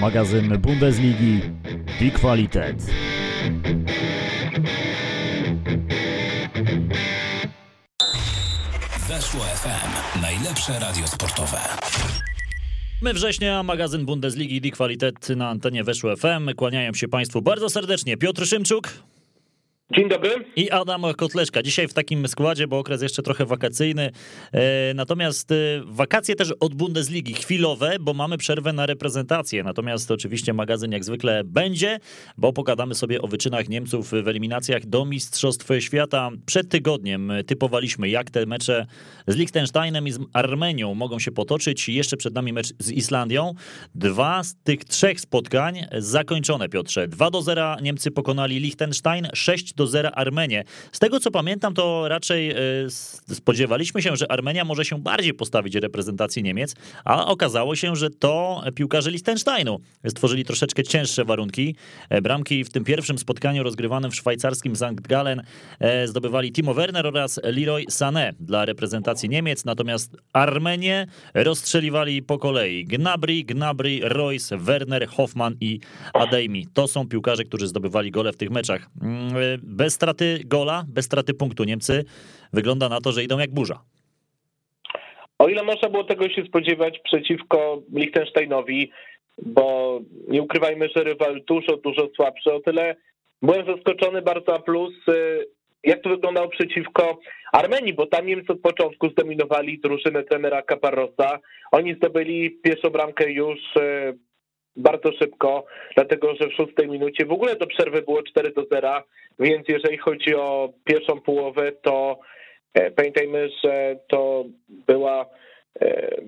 magazyn Bundesligi Die Qualität. Weszło FM. Najlepsze radio sportowe. My września, magazyn Bundesligi Die Qualität na antenie Weszło FM. Kłaniają się Państwu bardzo serdecznie. Piotr Szymczuk. Dzień dobry. I Adam Kotleszka. Dzisiaj w takim składzie, bo okres jeszcze trochę wakacyjny. E, natomiast e, wakacje też od Bundesligi, chwilowe, bo mamy przerwę na reprezentację. Natomiast oczywiście magazyn jak zwykle będzie, bo pogadamy sobie o wyczynach Niemców w eliminacjach do Mistrzostw Świata. Przed tygodniem typowaliśmy, jak te mecze z Liechtensteinem i z Armenią mogą się potoczyć. Jeszcze przed nami mecz z Islandią. Dwa z tych trzech spotkań zakończone, Piotrze. 2 do 0 Niemcy pokonali Liechtenstein, 6 do 0 Armenię. Z tego co pamiętam, to raczej e, spodziewaliśmy się, że Armenia może się bardziej postawić reprezentacji Niemiec, a okazało się, że to piłkarze Liechtensteinu stworzyli troszeczkę cięższe warunki. E, bramki w tym pierwszym spotkaniu rozgrywanym w szwajcarskim St. Gallen e, zdobywali Timo Werner oraz Leroy Sané dla reprezentacji Niemiec, natomiast Armenię rozstrzeliwali po kolei Gnabry, Gnabry, Royce, Werner, Hoffman i Adeymi. To są piłkarze, którzy zdobywali gole w tych meczach. Bez straty gola, bez straty punktu Niemcy wygląda na to, że idą jak burza. O ile można było tego się spodziewać przeciwko Liechtensteinowi, bo nie ukrywajmy, że rywal dużo, dużo słabszy, o tyle byłem zaskoczony bardzo, a plus y, jak to wyglądało przeciwko Armenii, bo tam Niemcy od początku zdominowali drużynę trenera Caparrosa. Oni zdobyli pierwszą bramkę już y, bardzo szybko, dlatego że w szóstej minucie w ogóle do przerwy było 4 do 0, więc jeżeli chodzi o pierwszą połowę, to e, pamiętajmy, że to była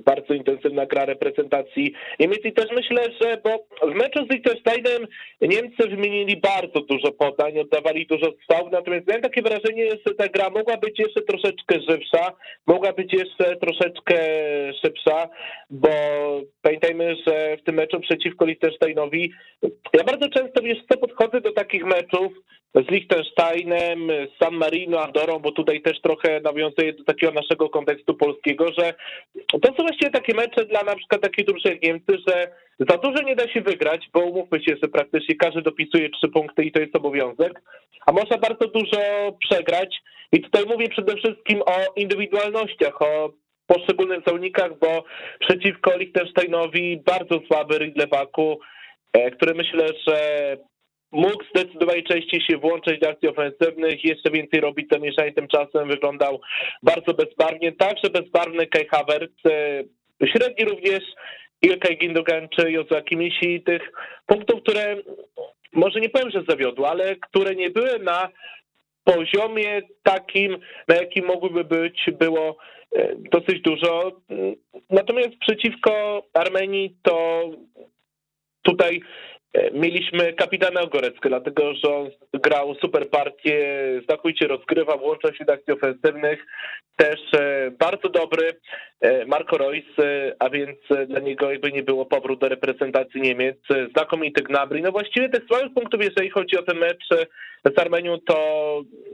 bardzo intensywna gra reprezentacji Niemiec i też myślę, że bo w meczu z Liechtensteinem Niemcy wymienili bardzo dużo podań, oddawali dużo strzałów, natomiast miałem takie wrażenie, że ta gra mogła być jeszcze troszeczkę żywsza, mogła być jeszcze troszeczkę szybsza, bo pamiętajmy, że w tym meczu przeciwko Liechtensteinowi ja bardzo często, wiesz co, podchodzę do takich meczów z Liechtensteinem, z San Marino, Andorą, bo tutaj też trochę nawiązuję do takiego naszego kontekstu polskiego, że to są właściwie takie mecze dla na przykład takiej drużyny jak Niemcy, że za dużo nie da się wygrać, bo umówmy się, że praktycznie każdy dopisuje trzy punkty i to jest obowiązek, a można bardzo dużo przegrać. I tutaj mówię przede wszystkim o indywidualnościach, o poszczególnych zawodnikach, bo przeciwko Liechtensteinowi bardzo słaby Ridlebaku, który myślę, że mógł zdecydowanie częściej się włączyć do akcji ofensywnych, jeszcze więcej robić zamieszanie tymczasem, wyglądał bardzo bezbarwnie, także bezbarwny Kai Havertz, średni również. Ilkay Gindogan czy Jozua Kimisi, tych punktów, które może nie powiem, że zawiodły, ale które nie były na poziomie takim, na jakim mogłyby być, było dosyć dużo. Natomiast przeciwko Armenii to tutaj mieliśmy kapitana Ogoreckę, dlatego że on grał super partię, znakomicie rozgrywa, włącza się do akcji ofensywnych, też bardzo dobry Marco Reus, a więc dla niego jakby nie było powrót do reprezentacji Niemiec, znakomity Gnabry, no właściwie tych słabych punktów, jeżeli chodzi o ten mecz z Armenią, to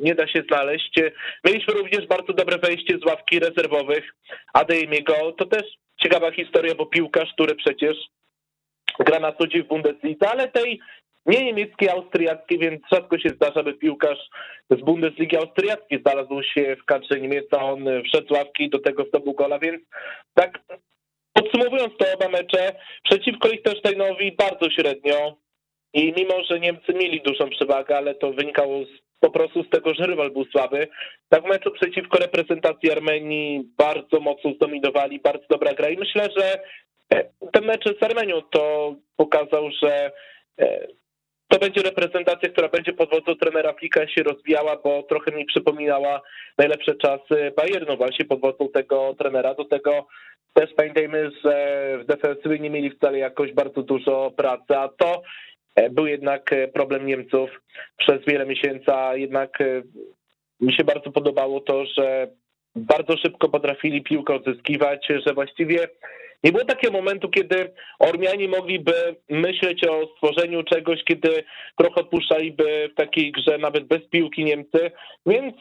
nie da się znaleźć. Mieliśmy również bardzo dobre wejście z ławki rezerwowych Adeyemiego, to też ciekawa historia, bo piłkarz, który przecież gra na co dzień w Bundeslidze, ale tej nie niemieckiej, austriackiej, więc rzadko się zdarza, by piłkarz z Bundesligi austriackiej znalazł się w kadrze niemieckiej, on wszedł ławki do tego zdobył gola, więc tak podsumowując te oba mecze, przeciwko Liechtensteinowi bardzo średnio i mimo, że Niemcy mieli dużą przewagę, ale to wynikało z, po prostu z tego, że rywal był słaby, tak w meczu przeciwko reprezentacji Armenii bardzo mocno zdominowali, bardzo dobra gra i myślę, że ten mecz z Armenią to pokazał, że to będzie reprezentacja, która będzie pod wodzą trenera Flika się rozwijała, bo trochę mi przypominała najlepsze czasy Bayernu właśnie pod wodzą tego trenera. Do tego też pamiętajmy, że w defensywie nie mieli wcale jakoś bardzo dużo pracy, a to był jednak problem Niemców przez wiele miesięcy, jednak mi się bardzo podobało to, że bardzo szybko potrafili piłkę odzyskiwać, że właściwie nie było takiego momentu, kiedy Ormianie mogliby myśleć o stworzeniu czegoś, kiedy trochę odpuszczaliby w takiej grze nawet bez piłki Niemcy, więc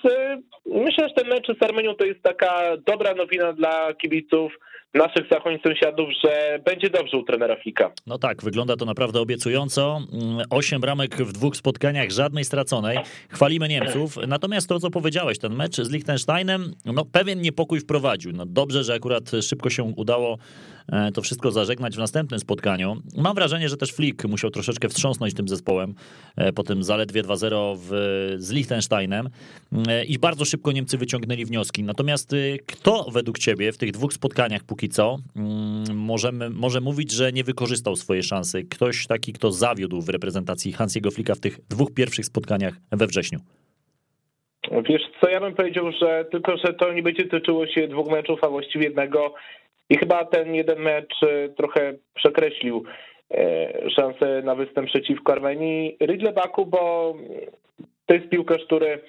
myślę, że ten mecz z Armenią to jest taka dobra nowina dla kibiców naszych zachowań sąsiadów, że będzie dobrze u trenera Flika. No tak, wygląda to naprawdę obiecująco. Mm, osiem bramek w dwóch spotkaniach, żadnej straconej. Chwalimy Niemców. Natomiast to, co powiedziałeś, ten mecz z Liechtensteinem, no pewien niepokój wprowadził. No dobrze, że akurat szybko się udało to wszystko zażegnać w następnym spotkaniu. Mam wrażenie, że też Flick musiał troszeczkę wstrząsnąć tym zespołem e, po tym zaledwie 2-0 w, z Liechtensteinem e, i bardzo szybko Niemcy wyciągnęli wnioski. Natomiast kto według ciebie w tych dwóch spotkaniach póki co mm, możemy, może mówić, że nie wykorzystał swojej szansy? Ktoś taki, kto zawiódł w reprezentacji Hansiego Flicka w tych dwóch pierwszych spotkaniach we wrześniu? Wiesz co, ja bym powiedział, że tylko, że to nie będzie tyczyło się dwóch meczów, a właściwie jednego i chyba ten jeden mecz e, trochę przekreślił e, szansę na występ przeciwko Armenii. Rydle Baku, bo to jest piłkarz, który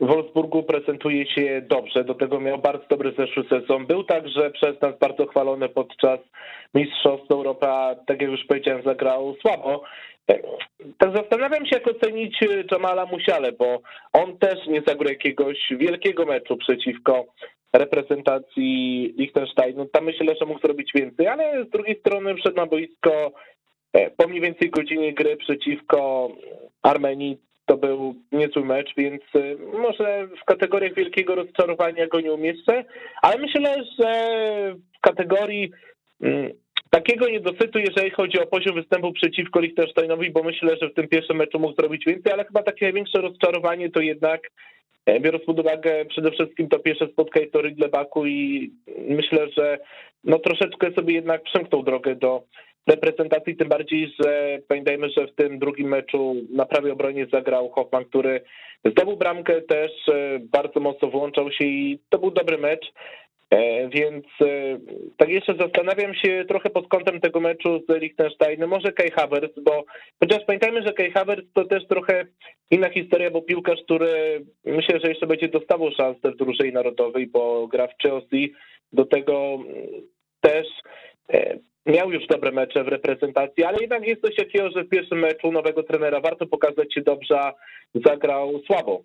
w Wolfsburgu prezentuje się dobrze, do tego miał bardzo dobry zeszły sezon. Był także przez nas bardzo chwalony podczas Mistrzostw Europy, a tak jak już powiedziałem, zagrał słabo. Tak zastanawiam się, jak ocenić Jamala Musiale, bo on też nie zagrał jakiegoś wielkiego meczu przeciwko reprezentacji Liechtensteinu. Tam myślę, że mógł zrobić więcej, ale z drugiej strony wszedł na boisko e, po mniej więcej godzinie gry przeciwko Armenii. To był niezły mecz, więc e, może w kategoriach wielkiego rozczarowania go nie umieszczę, ale myślę, że w kategorii mm, takiego niedosytu, jeżeli chodzi o poziom występu przeciwko Liechtensteinowi, bo myślę, że w tym pierwszym meczu mógł zrobić więcej, ale chyba takie największe rozczarowanie to jednak biorąc pod uwagę przede wszystkim to pierwsze spotkanie to Rydle Baku i myślę, że no troszeczkę sobie jednak przemknął drogę do reprezentacji, tym bardziej, że pamiętajmy, że w tym drugim meczu na prawej obronie zagrał Hoffman, który zdobył bramkę też, e, bardzo mocno włączał się i to był dobry mecz. E, więc e, tak jeszcze zastanawiam się trochę pod kątem tego meczu z Liechtensteinem, może Kai Havertz, bo chociaż pamiętajmy, że Kai Havertz to też trochę inna historia, bo piłkarz, który myślę, że jeszcze będzie dostawał szansę w drużynie narodowej, bo gra w Chelsea, do tego też e, miał już dobre mecze w reprezentacji, ale jednak jest coś takiego, że w pierwszym meczu nowego trenera warto pokazać się dobrze, zagrał słabo.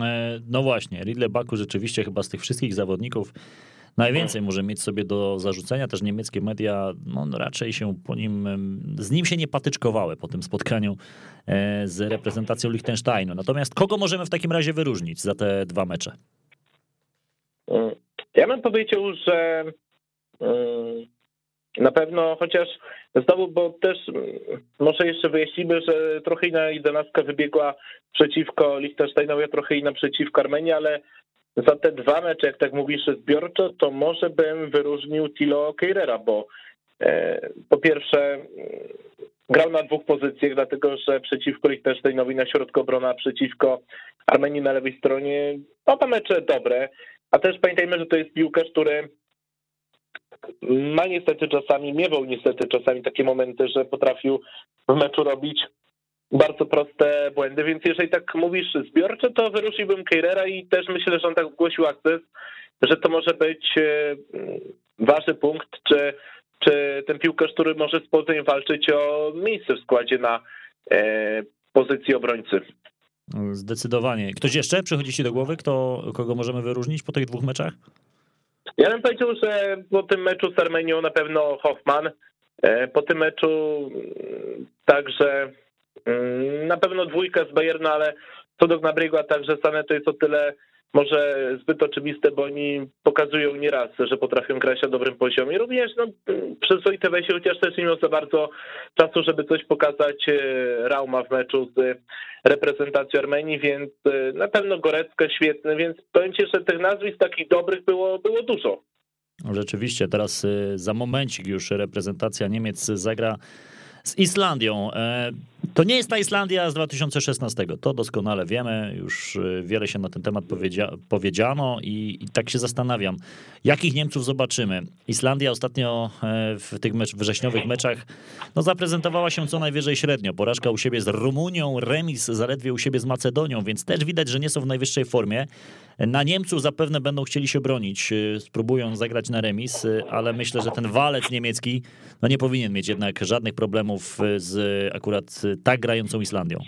E, no właśnie, Ridley Baku rzeczywiście chyba z tych wszystkich zawodników najwięcej może mieć sobie do zarzucenia. Też niemieckie media no, raczej się po nim, z nim się nie patyczkowały po tym spotkaniu e, z reprezentacją Liechtensteinu. Natomiast kogo możemy w takim razie wyróżnić za te dwa mecze? Ja bym powiedział, że na pewno, chociaż znowu, bo też może jeszcze wyjaśnimy, że trochę inna jedenastka wybiegła przeciwko Liechtensteinowi, a trochę inna przeciwko Armenii, ale za te dwa mecze, jak tak mówisz zbiorczo, to może bym wyróżnił Tilo Keirera, bo e, po pierwsze grał na dwóch pozycjach, dlatego że przeciwko Liechtensteinowi na środku obrona, przeciwko Armenii na lewej stronie, oba mecze dobre, a też pamiętajmy, że to jest piłkarz, który ma niestety czasami, miewał niestety czasami takie momenty, że potrafił w meczu robić bardzo proste błędy, więc jeżeli tak mówisz zbiorczo, to wyróżniłbym Keirera i też myślę, że on tak zgłosił akces, że to może być e, ważny punkt, czy, czy ten piłkarz, który może z powodzeniem walczyć o miejsce w składzie na e, pozycji obrońcy. Zdecydowanie. Ktoś jeszcze przychodzi ci do głowy, kto, kogo możemy wyróżnić po tych dwóch meczach? Ja bym powiedział, że po tym meczu z Armenią na pewno Hoffman. E, po tym meczu mm, także mm, na pewno dwójka z Bayernu, ale co do Gnabriego, także Sane to jest o tyle może zbyt oczywiste, bo oni pokazują nieraz, że potrafią grać na dobrym poziomie. Również no, przyzwoite wejście, chociaż też nie miał za bardzo czasu, żeby coś pokazać e, Rauma w meczu z reprezentacją Armenii, więc e, na pewno Gorecka świetny, więc powiem Ci, że tych nazwisk takich dobrych było, było dużo. Rzeczywiście, teraz e, za momencik już reprezentacja Niemiec zagra z Islandią. To nie jest ta Islandia z 2016. To doskonale wiemy. Już y, wiele się na ten temat powiedzia powiedziano i, i, tak się zastanawiam, jakich Niemców zobaczymy. Islandia ostatnio e, w tych mecz, wrześniowych meczach no, zaprezentowała się co najwyżej średnio. Porażka u siebie z Rumunią, remis zaledwie u siebie z Macedonią, więc też widać, że nie są w najwyższej formie. Na Niemców zapewne będą chcieli się bronić, y, spróbują zagrać na remis, y, ale myślę, że ten walec niemiecki no nie powinien mieć jednak żadnych problemów z akurat tak grającą Islandią.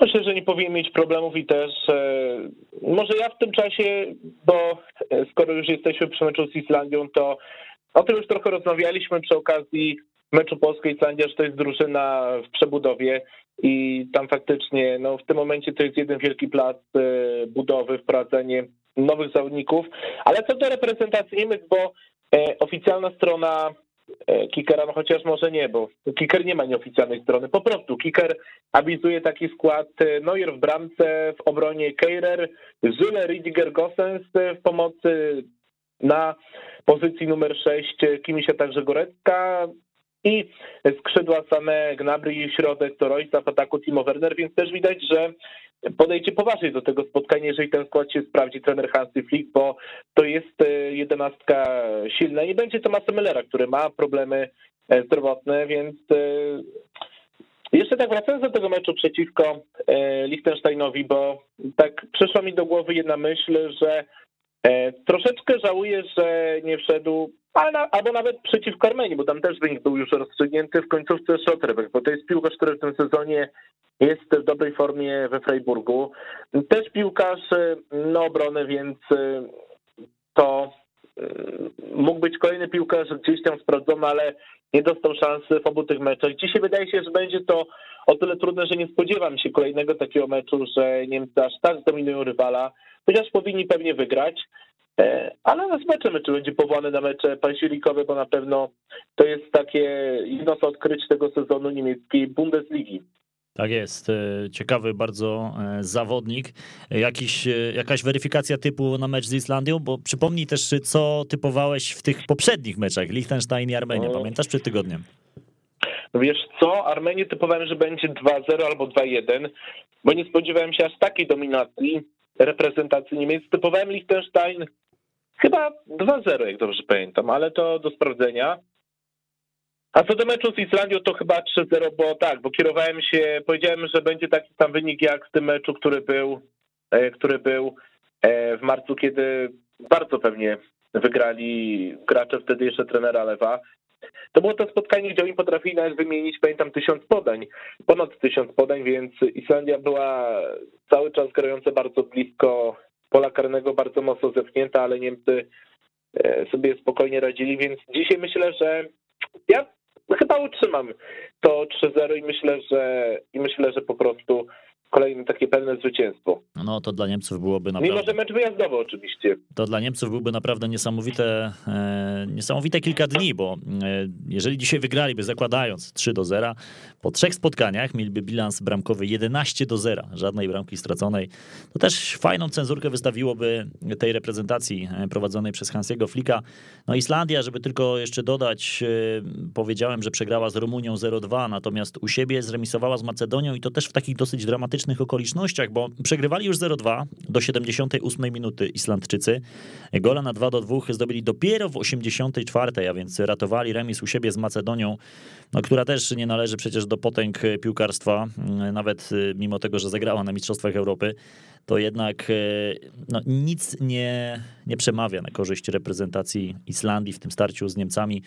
Myślę, że nie powinien mieć problemów i też e, może ja w tym czasie, bo skoro już jesteśmy przy meczu z Islandią, to o tym już trochę rozmawialiśmy przy okazji meczu Polska-Islandia, że to jest drużyna w przebudowie i tam faktycznie no, w tym momencie to jest jeden wielki plac e, budowy, wprowadzenie nowych zawodników, ale co do reprezentacji Niemiec, bo e, oficjalna strona e, Kikera, no chociaż może nie, bo Kiker nie ma nieoficjalnej strony. Po prostu Kiker awizuje taki skład Neuer w bramce, w obronie Keirer, Zule, Ridiger, Gossens w pomocy na pozycji numer 6 Kimisia także Gorecka, i skrzydła same Gnabry, środek to Royce, w ataku Timo Werner, więc też widać, że podejdzie poważnie do tego spotkania, jeżeli ten skład się sprawdzi trener Hansi Flick, bo to jest e, jedenastka silna. I będzie to Masa Millera, który ma problemy e, zdrowotne, więc e, jeszcze tak wracając do tego meczu przeciwko Liechtensteinowi, bo tak przyszła mi do głowy jedna myśl, że troszeczkę żałuję, że nie wszedł albo nawet przeciwko Armenii, bo tam też wynik był już rozstrzygnięty w końcówce Szotrebek, bo to jest piłkarz, który w tym sezonie jest w dobrej formie we Freiburgu. Też piłkarz no obrony, więc y, to y, mógł być kolejny piłkarz gdzieś tam sprawdzony, ale nie dostał szansy w obu tych meczach. Dzisiaj wydaje się, że będzie to o tyle trudne, że nie spodziewam się kolejnego takiego meczu, że Niemcy aż tak zdominują rywala, chociaż powinni pewnie wygrać. E, ale zobaczymy, czy będzie powołany na mecze październikowe, bo na pewno to jest takie jedno z odkryć tego sezonu niemieckiej Bundesligi. Tak jest. E, ciekawy bardzo e, zawodnik. Jakiś, jakaś weryfikacja typu na mecz z Islandią, bo przypomnij też, co typowałeś w tych poprzednich meczach, Liechtenstein i Armenia. Pamiętasz przed tygodniem? No wiesz co, Armenię typowałem, że będzie 2-0 albo 2-1, bo nie spodziewałem się aż takiej dominacji reprezentacji Niemiec. Typowałem Liechtenstein Chyba 2-0, jak dobrze pamiętam, ale to do sprawdzenia. A co do meczu z Islandią, to chyba 3-0, bo tak, bo kierowałem się, powiedziałem, że będzie taki sam wynik jak w tym meczu, który był, e, który był e, w marcu, kiedy bardzo pewnie wygrali gracze wtedy jeszcze trenera Lewa. To było to spotkanie, gdzie oni potrafili nawet wymienić, pamiętam, tysiąc podań, ponad tysiąc podań, więc Islandia była cały czas grająca bardzo blisko pola karnego bardzo mocno zepchnięta, ale Niemcy e, sobie spokojnie radzili, więc dzisiaj myślę, że ja chyba utrzymam to 3-0 i myślę, że i myślę, że po prostu kolejne takie pewne zwycięstwo. No to dla Niemców byłoby naprawdę... Mimo, że mecz wyjazdowy oczywiście. To dla Niemców byłby naprawdę niesamowite, e, niesamowite kilka dni, bo e, jeżeli dzisiaj wygraliby, zakładając 3 do 0, po trzech spotkaniach mieliby bilans bramkowy 11 do 0, żadnej bramki straconej. To też fajną cenzurkę wystawiłoby tej reprezentacji e, prowadzonej przez Hansiego Flika. No Islandia, żeby tylko jeszcze dodać, powiedziałem, że przegrała z Rumunią 0-2, natomiast u siebie zremisowała z Macedonią i to też w takich dosyć dramatycznych okolicznościach, bo przegrywali już 0-2 do 78 minuty Islandczycy. Gola na 2 do 2 zdobyli dopiero w 84, a więc ratowali remis u siebie z Macedonią, no, która też nie należy przecież do potęg piłkarstwa, nawet y, mimo tego, że zagrała na Mistrzostwach Europy to jednak e, no, nic nie, nie przemawia na korzyść reprezentacji Islandii w tym starciu z Niemcami.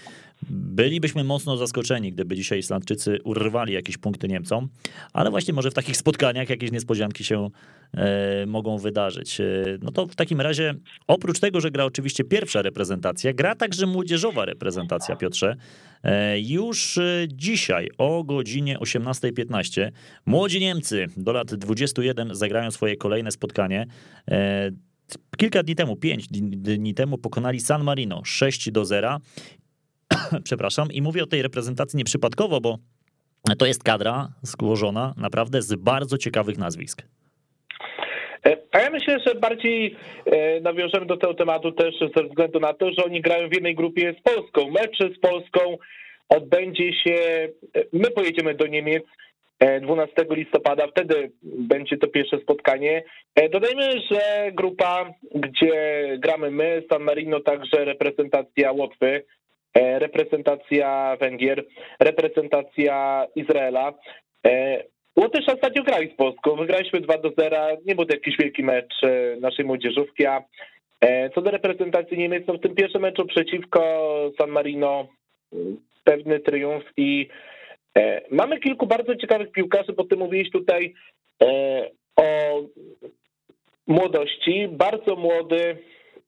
Bylibyśmy mocno zaskoczeni, gdyby dzisiaj Islandczycy urwali jakieś punkty Niemcom, ale właśnie może w takich spotkaniach jakieś niespodzianki się e, mogą wydarzyć. E, no to w takim razie, oprócz tego, że gra oczywiście pierwsza reprezentacja, gra także młodzieżowa reprezentacja, Piotrze. E, już e, dzisiaj o godzinie 18.15 młodzi Niemcy do lat 21 zagrają swoje kolejne spotkanie. E, kilka dni temu, pięć dni temu pokonali San Marino 6 do 0. Przepraszam, i mówię o tej reprezentacji nieprzypadkowo, bo to jest kadra złożona naprawdę z bardzo ciekawych nazwisk. A ja myślę, że bardziej nawiążemy do tego tematu też ze względu na to, że oni grają w jednej grupie z Polską. Mecze z Polską odbędzie się, my pojedziemy do Niemiec 12 e, listopada, wtedy będzie to pierwsze spotkanie. E, dodajmy, że grupa, gdzie gramy my, San Marino, także reprezentacja Łotwy, e, reprezentacja Węgier, reprezentacja Izraela. Łotysze ostatnio grali z Polską, wygraliśmy 2 do 0, nie był to jakiś wielki mecz naszej młodzieżówki, a co do reprezentacji Niemiec, no w tym pierwszym meczu przeciwko San Marino pewny triumf i e, mamy kilku bardzo ciekawych piłkarzy, bo ty mówiłeś tutaj e, o młodości, bardzo młody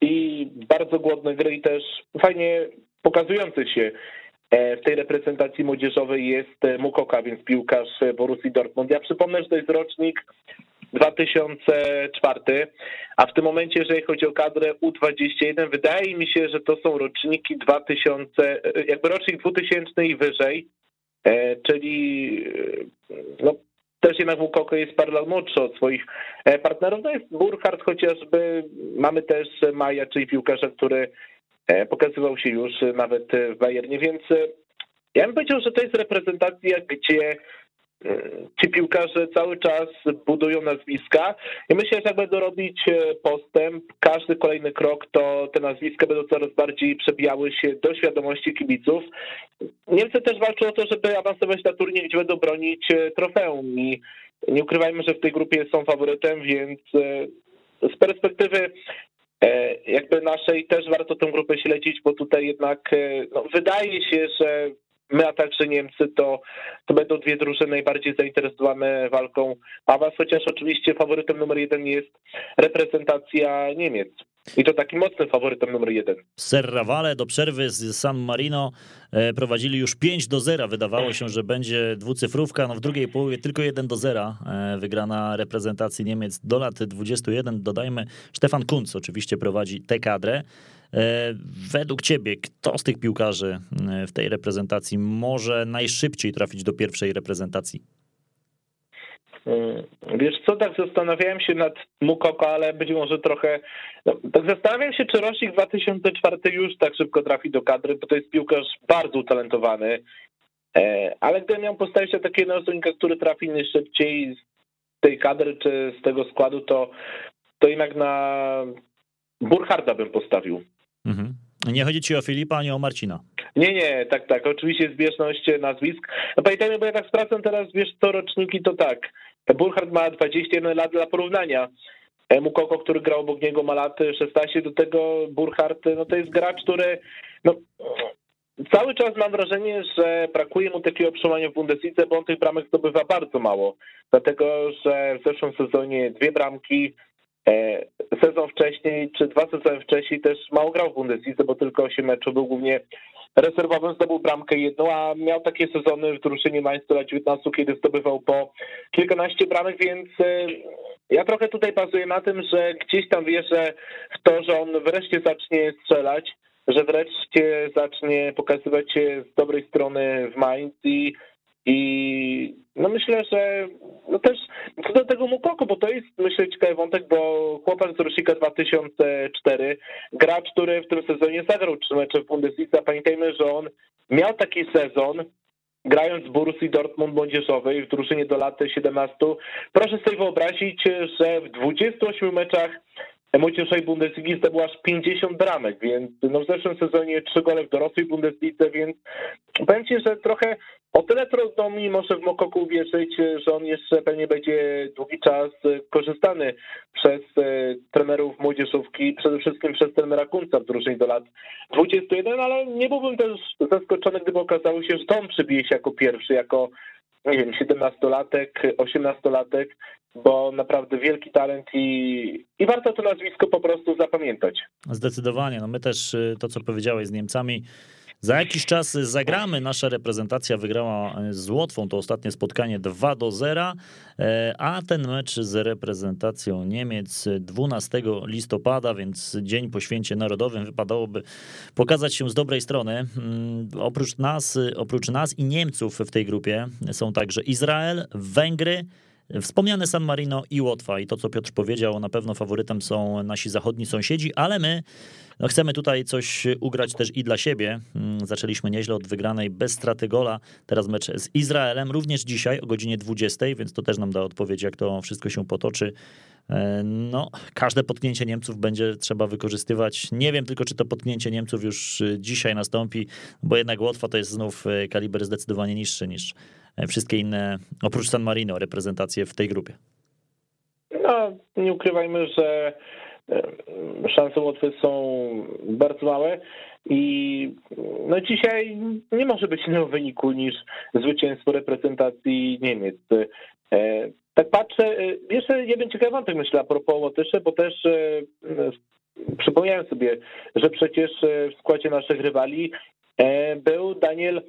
i bardzo głodny gry i też fajnie pokazujący się. e, w tej reprezentacji młodzieżowej jest Mukoka, więc piłkarz Borussii Dortmund. Ja przypomnę, że to jest rocznik 2004, a w tym momencie, jeżeli chodzi o kadrę U21, wydaje mi się, że to są roczniki 2000, jakby rocznik 2000 i wyżej, e, czyli e, no, też jednak Wukoko jest parę lat młodszy od swoich e, partnerów. No jest Burkhardt chociażby, mamy też Maja, czyli piłkarza, który pokazywał się już nawet w Bayernie, więc ja bym powiedział, że to jest reprezentacja, gdzie ci piłkarze cały czas budują nazwiska i myślę, że jak będą robić e, postęp, każdy kolejny krok, to te nazwiska będą coraz bardziej przebijały się do świadomości kibiców. Niemcy też walczą o to, żeby awansować na turniej, gdzie będą bronić e, trofeum i nie ukrywajmy, że w tej grupie są faworytem, więc e, z perspektywy jakby naszej też warto tę grupę śledzić, bo tutaj jednak no, wydaje się, że my, a także Niemcy, to, to będą dwie drużyny najbardziej zainteresowane walką a was, chociaż oczywiście faworytem numer jeden jest reprezentacja Niemiec. I to takim mocnym faworytem numer jeden. Serrawale do przerwy z San Marino e, prowadzili już 5 do 0. Wydawało się, że będzie dwucyfrówka. No w drugiej połowie tylko 1 do 0 e, wygrana reprezentacji Niemiec do lat 21. Dodajmy, Stefan Kunz oczywiście prowadzi tę kadrę. E, według ciebie, kto z tych piłkarzy w tej reprezentacji może najszybciej trafić do pierwszej reprezentacji? Mm, wiesz co, tak zastanawiałem się nad Mukoko, ale być może trochę. No, tak zastanawiam się, czy rocznik 2004 już tak szybko trafi do kadry, bo to jest piłkarz bardzo utalentowany. E, ale gdybym miał postawić na takiego zawodnika, który trafi najszybciej z tej kadry czy z tego składu, to, to jednak na Burcharda bym postawił. Mhm. Nie chodzi ci o Filipa, ani o Marcina. Nie, nie, tak, tak. Oczywiście zbieżność nazwisk. No pamiętajmy, bo ja tak sprawdzam teraz, wiesz co, roczniki to tak. Burkhardt ma 21 lat dla porównania. Mukoko, który grał obok niego ma lat 16, do tego Burkhardt, no to jest gracz, który no, cały czas mam wrażenie, że brakuje mu takiego przełamania w Bundeslidze, bo on tych bramek zdobywa bardzo mało. Dlatego, że w zeszłym sezonie dwie bramki, e, sezon wcześniej, czy dwa sezony wcześniej też mało grał w Bundeslidze, bo tylko 8 meczów był głównie rezerwowym zdobył bramkę jedną, a miał takie sezony w drużynie lat 19, kiedy zdobywał po kilkanaście bramek, więc e, ja trochę tutaj bazuję na tym, że gdzieś tam wierzę w to, że on wreszcie zacznie strzelać, że wreszcie zacznie pokazywać się z dobrej strony w Mainz i i no myślę, że no też co do tego Mukoko, bo to jest myślę ciekawy wątek, bo chłopak z Rosika 2004, gracz, który w tym sezonie zagrał trzy mecze w Bundesliga, pamiętajmy, że on miał taki sezon, grając Borussii Dortmund młodzieżowej w drużynie do lat 17. Proszę sobie wyobrazić, że w 28 meczach młodzieżowej Bundesligi zdobył aż 50 bramek, więc no w zeszłym sezonie 3 gole w dorosłej Bundeslidze, więc powiem Ci, że trochę o tyle trudno mi może w Mokoku uwierzyć, że on jeszcze pewnie będzie długi czas korzystany przez e, trenerów młodzieżówki, przede wszystkim przez trenera Kunca w drużynie do lat 21, ale nie byłbym też zaskoczony, gdyby okazało się, że on przybije się jako pierwszy, jako nie wiem, 17-latek, 18-latek, bo naprawdę wielki talent i, i warto to nazwisko po prostu zapamiętać. Zdecydowanie. No my też y, to, co powiedziałeś z Niemcami, za jakiś czas zagramy. Nasza reprezentacja wygrała e, z Łotwą to ostatnie spotkanie 2 do 0, e, a ten mecz z reprezentacją Niemiec 12 listopada, więc dzień po święcie narodowym wypadałoby pokazać się z dobrej strony. Mm, oprócz nas, oprócz nas i Niemców w tej grupie są także Izrael, Węgry, Wspomniane San Marino i Łotwa i to, co Piotr powiedział, na pewno faworytem są nasi zachodni sąsiedzi, ale my no, chcemy tutaj coś ugrać też i dla siebie. Mm, zaczęliśmy nieźle od wygranej bez straty gola. Teraz mecz z Izraelem, również dzisiaj o godzinie 20, więc to też nam da odpowiedź, jak to wszystko się potoczy. E, no, każde potknięcie Niemców będzie trzeba wykorzystywać. Nie wiem tylko, czy to potknięcie Niemców już dzisiaj nastąpi, bo jednak Łotwa to jest znów e, kaliber zdecydowanie niższy niż E, wszystkie inne, oprócz San Marino, reprezentacje w tej grupie? No, nie ukrywajmy, że e, szanse Łotwy są bardzo małe i no dzisiaj nie może być innego wyniku niż zwycięstwo reprezentacji Niemiec. E, tak patrzę, jeszcze jeden ciekawy wątek myślę a propos Łotyszy, bo też przypomniałem sobie, że przecież w składzie naszych rywali był Daniel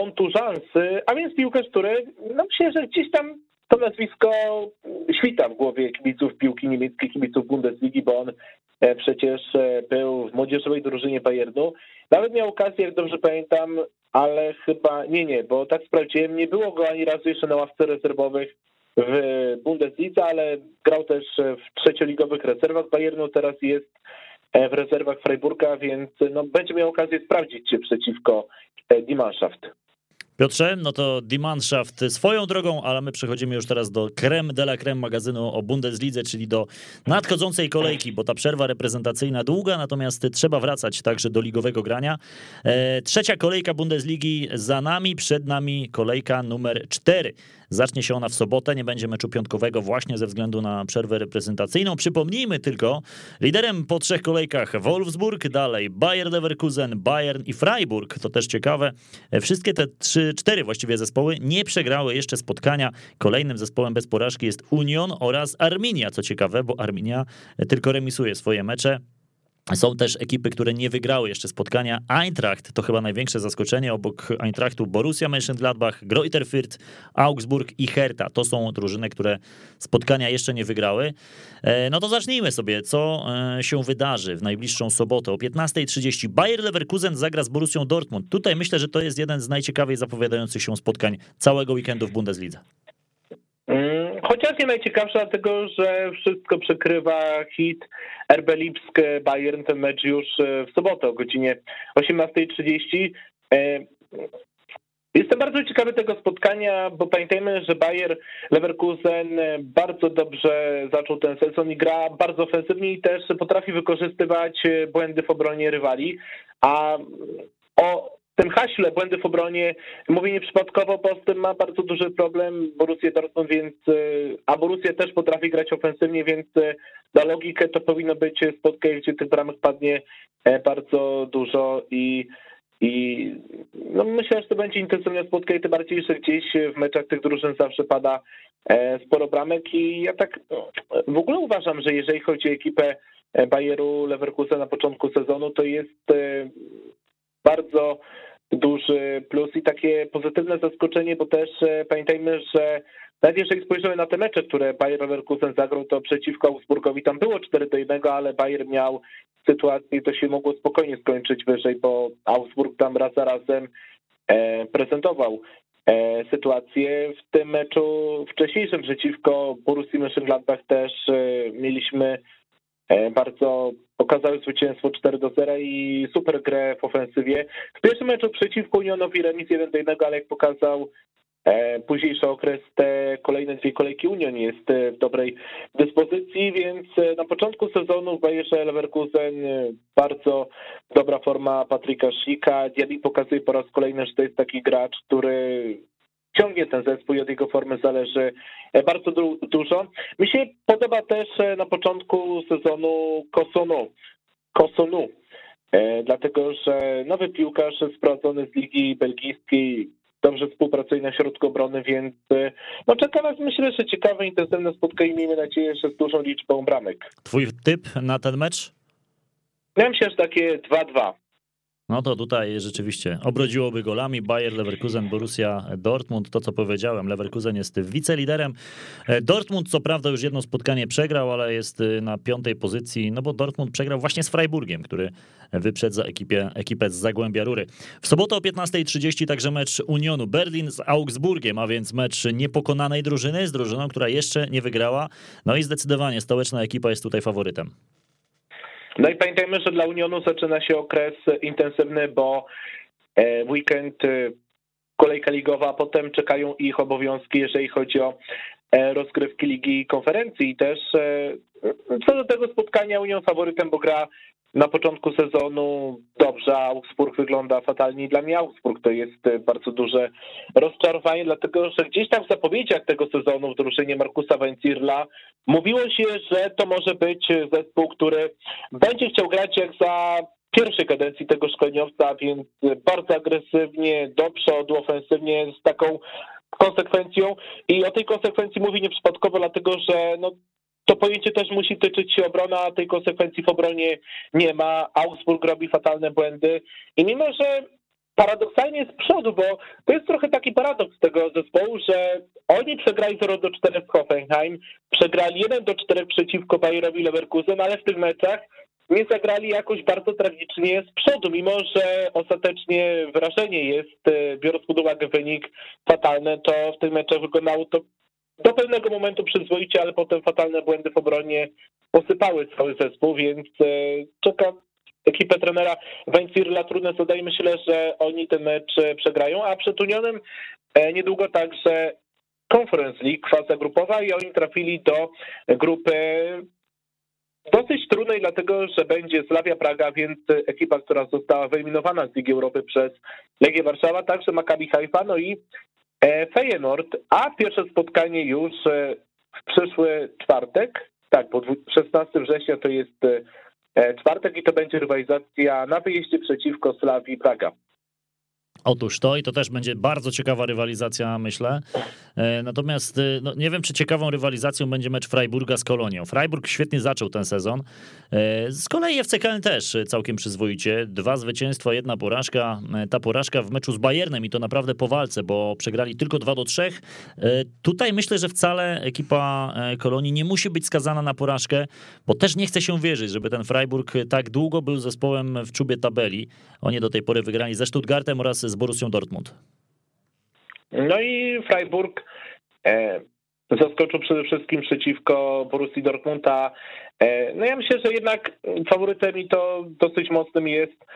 Ontużans, a więc piłkarz, który no myślę, że gdzieś tam to nazwisko świta w głowie kibiców piłki niemieckiej, kibiców Bundesligi, bo on e, przecież e, był w młodzieżowej drużynie Bayernu. Nawet miał okazję, jak dobrze pamiętam, ale chyba nie, nie, bo tak sprawdziłem, nie było go ani razu jeszcze na ławce rezerwowych w Bundeslidze, ale grał też w trzecioligowych rezerwach Bayernu, teraz jest e, w rezerwach Freiburga, więc no, będzie miał okazję sprawdzić się przeciwko Die Mannschaft. Piotrze, no to Die Mannschaft swoją drogą, ale my przechodzimy już teraz do creme de la creme magazynu o Bundeslidze, czyli do nadchodzącej kolejki, bo ta przerwa reprezentacyjna długa, natomiast trzeba wracać także do ligowego grania. E, trzecia kolejka Bundesligi za nami, przed nami kolejka numer cztery. Zacznie się ona w sobotę, nie będzie meczu piątkowego właśnie ze względu na przerwę reprezentacyjną. Przypomnijmy tylko, liderem po trzech kolejkach Wolfsburg, dalej Bayer Leverkusen, Bayern i Freiburg. To też ciekawe. Wszystkie te trzy, cztery właściwie zespoły nie przegrały jeszcze spotkania. Kolejnym zespołem bez porażki jest Union oraz Arminia, co ciekawe, bo Arminia tylko remisuje swoje mecze. Są też ekipy, które nie wygrały jeszcze spotkania. Eintracht to chyba największe zaskoczenie. Obok Eintrachtu Borussia Mönchengladbach, Greuther Fürth, Augsburg i Hertha. To są drużyny, które spotkania jeszcze nie wygrały. E, no to zacznijmy sobie, co e, się wydarzy w najbliższą sobotę o 15.30. Bayer Leverkusen zagra z Borussią Dortmund. Tutaj myślę, że to jest jeden z najciekawiej zapowiadających się spotkań całego weekendu w Bundeslidze. Chociaż nie najciekawsze, dlatego że wszystko przekrywa hit RB Lipsk Bayern, ten mecz już e, w sobotę o godzinie 18.30. E, jestem bardzo ciekawy tego spotkania, bo pamiętajmy, że Bayer Leverkusen bardzo dobrze zaczął ten sezon i gra bardzo ofensywnie i też potrafi wykorzystywać błędy w obronie rywali, a o tym haśle, błędy w obronie, mówię nieprzypadkowo, bo z tym ma bardzo duży problem Borussia Dortmund, więc, e, a Borussia też potrafi grać ofensywnie, więc e, na logikę to powinno być spotkanie, gdzie tych bramek padnie e, bardzo dużo i i no myślę, że to będzie intensywne spotkanie, tym bardziej, że gdzieś w meczach tych drużyn zawsze pada sporo bramek i ja tak no, w ogóle uważam, że jeżeli chodzi o ekipę Bayeru Leverkusen na początku sezonu, to jest bardzo duży plus i takie pozytywne zaskoczenie, bo też e, pamiętajmy, że nawet jeżeli spojrzymy na te mecze, które Bayer Leverkusen zagrał, to przeciwko Augsburgowi tam było 4 do 1, ale Bayer miał sytuację, to się mogło spokojnie skończyć wyżej, bo Augsburg tam raz za razem e, prezentował e, sytuację. W tym meczu wcześniejszym przeciwko Borussii Mönchengladbach też mieliśmy bardzo pokazały zwycięstwo 4 do 0 i super grę w ofensywie. W pierwszym meczu przeciwko Unionowi remis 1 do 1, ale jak pokazał e, późniejszy okres, te kolejne dwie kolejki Union jest e, w dobrej dyspozycji, więc na początku sezonu w Bayerze Leverkusen bardzo dobra forma Patryka Szika. Diaby pokazuje po raz kolejny, że to jest taki gracz, który ciągnie ten zespół i od jego formy zależy e, bardzo du dużo. Mi się podoba też e, na początku sezonu Kosonu, Kosonu e, dlatego że nowy piłkarz sprowadzony z ligi belgijskiej dobrze współpracuje na środku obrony, więc no czeka nas myślę, że ciekawe, intensywne spotkanie. Miejmy nadzieję, że z dużą liczbą bramek. Twój typ na ten mecz? Ja myślę, że takie 2-2. No to tutaj rzeczywiście obrodziłoby golami Bayer Leverkusen, Borussia Dortmund. To co powiedziałem, Leverkusen jest wiceliderem. E, Dortmund co prawda już jedno spotkanie przegrał, ale jest e, na piątej pozycji, no bo Dortmund przegrał właśnie z Freiburgiem, który wyprzedza ekipę, ekipę z Zagłębia Rury. W sobotę o 15.30 także mecz Unionu Berlin z Augsburgiem, a więc mecz niepokonanej drużyny z drużyną, która jeszcze nie wygrała. No i zdecydowanie stołeczna ekipa jest tutaj faworytem. No i pamiętajmy, że dla Unionu zaczyna się okres intensywny, bo e, weekend e, kolejka ligowa, a potem czekają ich obowiązki, jeżeli chodzi o e, rozgrywki Ligi Konferencji. I też co do tego spotkania Union faworytem, bo gra na początku sezonu dobrze, a Augsburg wygląda fatalnie. Dla mnie Augsburg to jest e, bardzo duże rozczarowanie, dlatego że gdzieś tam w zapowiedziach tego sezonu w drużynie Markusa Wenzirla mówiło się, że to może być zespół, który będzie chciał grać jak za pierwszej kadencji tego szkoleniowca, więc bardzo agresywnie, do przodu, ofensywnie, z taką konsekwencją i o tej konsekwencji mówi nieprzypadkowo, dlatego że no, to pojęcie też musi tyczyć się obrona, a tej konsekwencji w obronie nie ma. Augsburg robi fatalne błędy i mimo, że paradoksalnie z przodu, bo to jest trochę taki paradoks tego zespołu, że oni przegrali 0 do 4 z Hoffenheim, przegrali 1 do 4 przeciwko Bayerowi Leverkusen, ale w tych meczach nie zagrali jakoś bardzo tragicznie z przodu, mimo że ostatecznie wrażenie jest, e, biorąc pod uwagę wynik fatalny, to w tych meczach wyglądało to do pewnego momentu przyzwoicie, ale potem fatalne błędy w obronie posypały cały zespół, więc e, czeka ekipę trenera Weinzierla trudne zadanie. Myślę, że oni ten mecz e, przegrają, a przed Unionem niedługo także Conference League, faza grupowa i oni trafili do grupy dosyć trudnej, dlatego że będzie Slavia Praga, więc ekipa, która została wyeliminowana z Ligi Europy przez Legię Warszawa, także Maccabi Haifa, no i e, Feyenoord, a pierwsze spotkanie już e, w przyszły czwartek, tak, bo 16 września to jest e, czwartek i to będzie rywalizacja na wyjeździe przeciwko Slawii Praga. Otóż to i to też będzie bardzo ciekawa rywalizacja, myślę. E, natomiast e, no, nie wiem, czy ciekawą rywalizacją będzie mecz Freiburga z Kolonią. Freiburg świetnie zaczął ten sezon. E, z kolei FC Köln też całkiem przyzwoicie. Dwa zwycięstwa, jedna porażka. Ta porażka w meczu z Bayernem i to naprawdę po walce, bo przegrali tylko 2 do 3. Tutaj myślę, że wcale ekipa Kolonii nie musi być skazana na porażkę, bo też nie chce się wierzyć, żeby ten Freiburg tak długo był zespołem w czubie tabeli. Oni do tej pory wygrali ze Stuttgartem oraz z Borussią Dortmund. No i Freiburg e, zaskoczył przede wszystkim przeciwko Borussii Dortmunda. E, no ja myślę, że jednak faworytem i to dosyć mocnym jest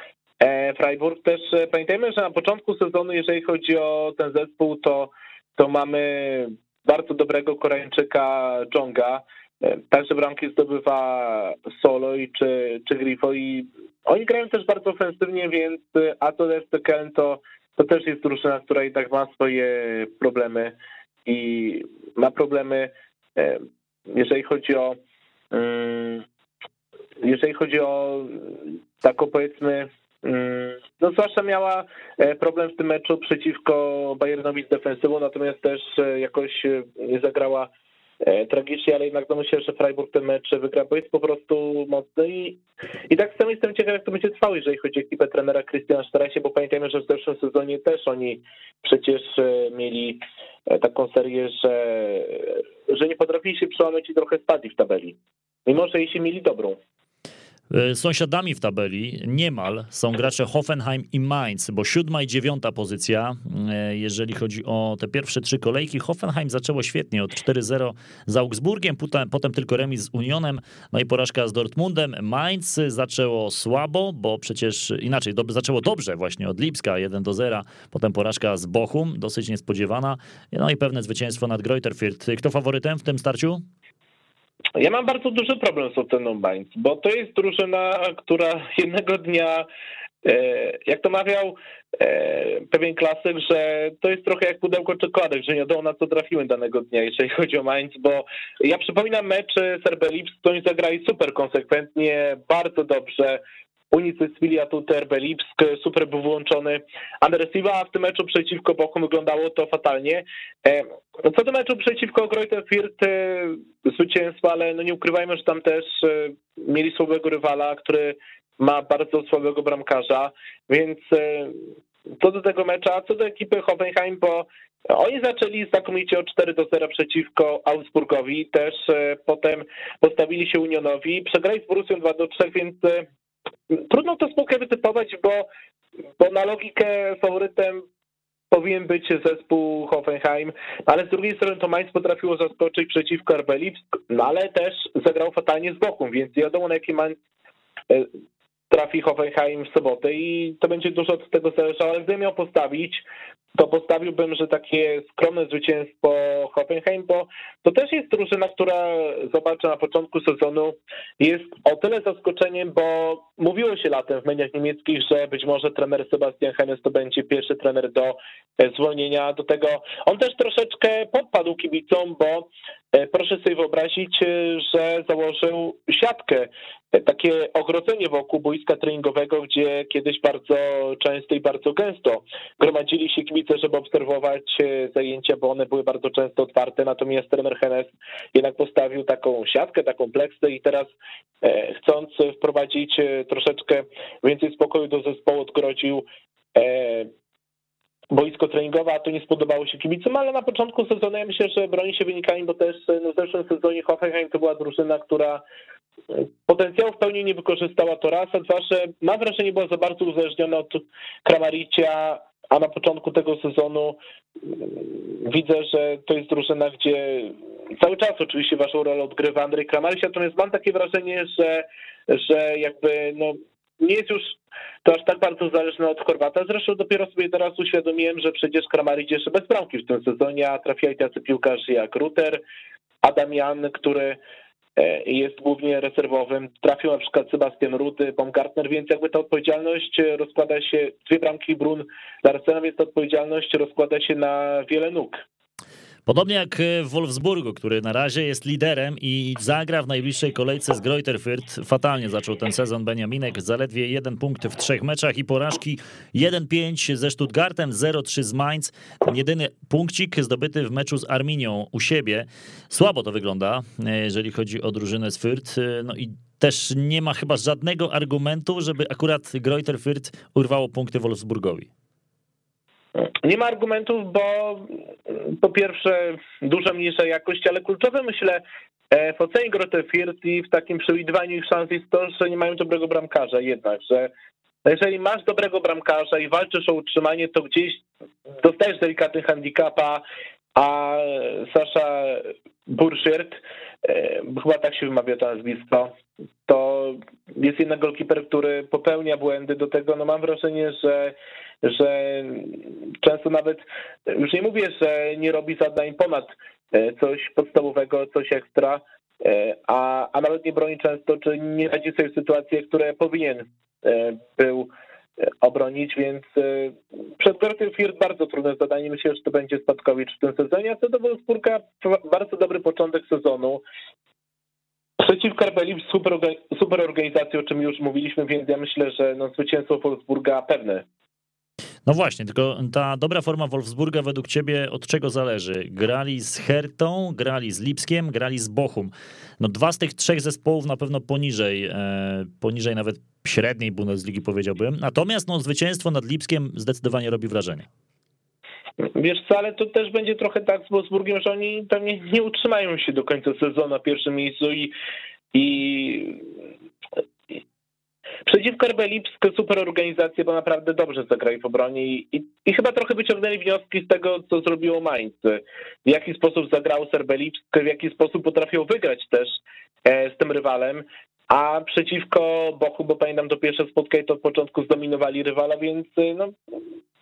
e, Freiburg. Też pamiętajmy, że na początku sezonu, jeżeli chodzi o ten zespół, to, to mamy bardzo dobrego Koreańczyka Jonga. Także bramki zdobywa Solo i czy, czy Grifo i oni grają też bardzo ofensywnie, więc a to FC Köln to, to też jest drużyna, która i tak ma swoje problemy i ma problemy, e, jeżeli chodzi o mm, jeżeli chodzi o taką powiedzmy mm, no zwłaszcza miała e, problem w tym meczu przeciwko Bayernowi z defensywą, natomiast też jakoś nie zagrała E, tragicznie, ale jednak no myślę, że Freiburg ten mecz wygra, bo jest po prostu mocny i, i tak samo jestem ciekaw, jak to będzie trwało, jeżeli chodzi o ekipę trenera Christiana Strasie, bo pamiętajmy, że w zeszłym sezonie też oni przecież e, mieli e, taką serię, że, że nie potrafili się przełamać i trochę spadli w tabeli. Mimo, że jeśli mieli dobrą. E, sąsiadami w tabeli niemal są gracze Hoffenheim i Mainz, bo siódma i dziewiąta pozycja, e, jeżeli chodzi o te pierwsze trzy kolejki. Hoffenheim zaczęło świetnie od 4-0 z Augsburgiem, potem, potem tylko remis z Unionem, no i porażka z Dortmundem. Mainz zaczęło słabo, bo przecież inaczej, do, zaczęło dobrze właśnie od Lipska 1-0, potem porażka z Bochum, dosyć niespodziewana, no i pewne zwycięstwo nad Greuther Fürth. Kto faworytem w tym starciu? Ja mam bardzo duży problem z Oteną Mainz, bo to jest drużyna, która jednego dnia, e, jak to mawiał e, pewien klasyk, że to jest trochę jak pudełko czekoladek, że nie wiadomo na co trafiły danego dnia, jeżeli chodzi o Mainz, bo ja przypominam mecz Serbelips, to oni zagrali super konsekwentnie, bardzo dobrze, Unicestwilia tu Terbe Lipsk, super był włączony Andresiva, a w tym meczu przeciwko Bochum wyglądało to fatalnie. E, co do meczu przeciwko Greuther Fürth, e, zwycięstwa, ale no nie ukrywajmy, że tam też e, mieli słabego rywala, który ma bardzo słabego bramkarza, więc co do tego mecza, co do ekipy Hoffenheim, bo oni zaczęli znakomicie od 4 do 0 przeciwko Augsburgowi, też potem postawili się Unionowi, przegrali z Borussią 2 do 3, więc Trudno to spółkę wytypować, bo, bo na logikę faworytem powinien być zespół Hoffenheim, ale z drugiej strony to Mainz potrafiło zaskoczyć przeciwko RB no ale też zagrał fatalnie z boku, więc wiadomo na jaki Mainz e, trafi Hoffenheim w sobotę i to będzie dużo od tego zależało, ale gdybym miał postawić, to postawiłbym, że takie skromne zwycięstwo Hoffenheim, bo to też jest drużyna, która zobaczę na początku sezonu jest o tyle zaskoczeniem, bo mówiło się latem w mediach niemieckich, że być może trener Sebastian Hennes to będzie pierwszy trener do e, zwolnienia. Do tego on też troszeczkę podpadł kibicom, bo proszę sobie wyobrazić, że założył siatkę, takie ogrodzenie wokół boiska treningowego, gdzie kiedyś bardzo często i bardzo gęsto gromadzili się kibice, żeby obserwować zajęcia, bo one były bardzo często otwarte, natomiast trener Hennes jednak postawił taką siatkę, taką pleksę i teraz chcąc wprowadzić troszeczkę więcej spokoju do zespołu odgrodził e, boisko treningowe, a to nie spodobało się kibicom, ale na początku sezonu ja myślę, że broni się wynikami, bo też no, w zeszłym sezonie Hoffenheim to była drużyna, która e, potencjału w pełni nie wykorzystała to raz, a dwa, że mam wrażenie była za bardzo uzależniona od Kramaricia, a na początku tego sezonu mm, widzę, że to jest drużyna, gdzie cały czas oczywiście waszą rolę odgrywa Andrzej Kramaric, natomiast mam takie wrażenie, że, że jakby no, nie jest już to aż tak bardzo zależne od Chorwata. Zresztą dopiero sobie teraz uświadomiłem, że przecież Kramaric jeszcze bez bramki w tym sezonie, a trafiali tacy piłkarze jak Ruter, Adamian, który e, jest głównie rezerwowym. Trafił na przykład Sebastian Rudy, Baumgartner, więc jakby ta odpowiedzialność rozkłada się, dwie bramki Brun Larsena, więc ta odpowiedzialność rozkłada się na wiele nóg. Podobnie jak w Wolfsburgu, który na razie jest liderem i zagra w najbliższej kolejce z Greuther Fürth. Fatalnie zaczął ten sezon Beniaminek, zaledwie jeden punkt w trzech meczach i porażki 1-5 ze Stuttgartem, 0-3 z Mainz. Ten jedyny punkcik zdobyty w meczu z Arminią u siebie. Słabo to wygląda, jeżeli chodzi o drużynę z Fürth. No i też nie ma chyba żadnego argumentu, żeby akurat Greuther Fürth urwało punkty Wolfsburgowi. Nie ma argumentów, bo po pierwsze duża mniejsza jakość, ale kluczowe myślę e, w ocenie Grote Firth i w takim przewidywaniu ich szans jest to, że nie mają dobrego bramkarza jednak, że jeżeli masz dobrego bramkarza i walczysz o utrzymanie, to gdzieś dostajesz delikatny handicapa, a Sasza Burschiert, e, chyba tak się wymawia to nazwisko, to jest jednak golkiper, który popełnia błędy. Do tego no mam wrażenie, że że często nawet, już nie mówię, że nie robi zadań ponad e, coś podstawowego, coś ekstra, e, a, a nawet nie broni często, czy nie radzi sobie w sytuacjach, które powinien był obronić, więc przed Kortem Firt bardzo trudne zadanie. Myślę, że to będzie Spadkowicz w tym sezonie, a co do Wolfsburga bardzo dobry początek sezonu. Przeciw Karbeli super, super organizacji, o czym już mówiliśmy, więc ja myślę, że no, zwycięstwo Wolfsburga pewne no właśnie, tylko ta dobra forma Wolfsburga według ciebie od czego zależy? Grali z Hertą, grali z Lipskiem, grali z Bochum. No dwa z tych trzech zespołów na pewno poniżej, e, poniżej nawet średniej Bundesligi powiedziałbym. Natomiast no, zwycięstwo nad Lipskiem zdecydowanie robi wrażenie. Wiesz co, ale to też będzie trochę tak z Wolfsburgiem, że oni pewnie nie utrzymają się do końca sezonu na pierwszym miejscu i, i Przeciwko RB Lipsk super organizacja, bo naprawdę dobrze zagrali w obronie i, i, i, chyba trochę wyciągnęli wnioski z tego, co zrobiło Mainz. W jaki sposób zagrał RB Lipsk, w jaki sposób potrafią wygrać też e, z tym rywalem. A przeciwko Bochu, bo pamiętam to pierwsze spotkanie, to od początku zdominowali rywala, więc e, no,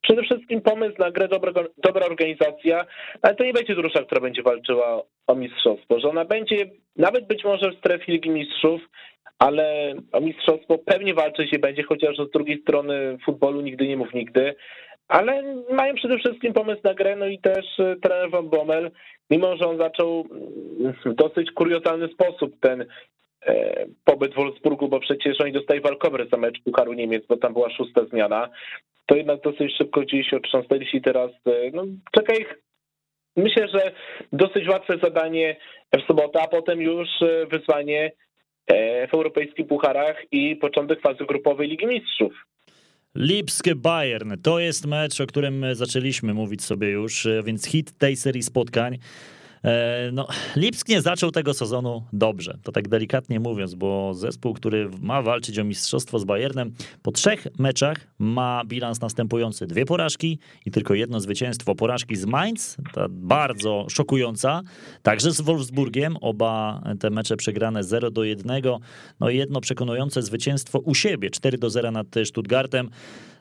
przede wszystkim pomysł na grę, dobra, dobra organizacja, ale to nie będzie drużyna, która będzie walczyła o mistrzostwo, że ona będzie nawet być może w strefie Ligi Mistrzów, ale o mistrzostwo pewnie walczyć się będzie, chociaż z drugiej strony futbolu nigdy nie mów nigdy. Ale mają przede wszystkim pomysł na grę, no i też e, trener Van Bommel, mimo że on zaczął w dosyć kuriozalny sposób ten e, pobyt w Wolfsburgu, bo przecież oni dostali walkover za mecz Pucharu Niemiec, bo tam była szósta zmiana, to jednak dosyć szybko gdzieś otrząsnęli się teraz, e, no czeka ich myślę, że dosyć łatwe zadanie w sobotę, a potem już wyzwanie w europejskich pucharach i początek fazy grupowej Ligi Mistrzów. Lipskie Bayern to jest mecz, o którym zaczęliśmy mówić sobie już, e, więc hit tej serii spotkań. E, no, Lipsk nie zaczął tego sezonu dobrze, to tak delikatnie mówiąc, bo zespół, który ma walczyć o mistrzostwo z Bayernem, po trzech meczach ma bilans następujący. Dwie porażki i tylko jedno zwycięstwo. Porażki z Mainz, ta bardzo szokująca, także z Wolfsburgiem, oba te mecze przegrane 0 do 1, no i jedno przekonujące zwycięstwo u siebie, 4 do 0 nad Stuttgartem.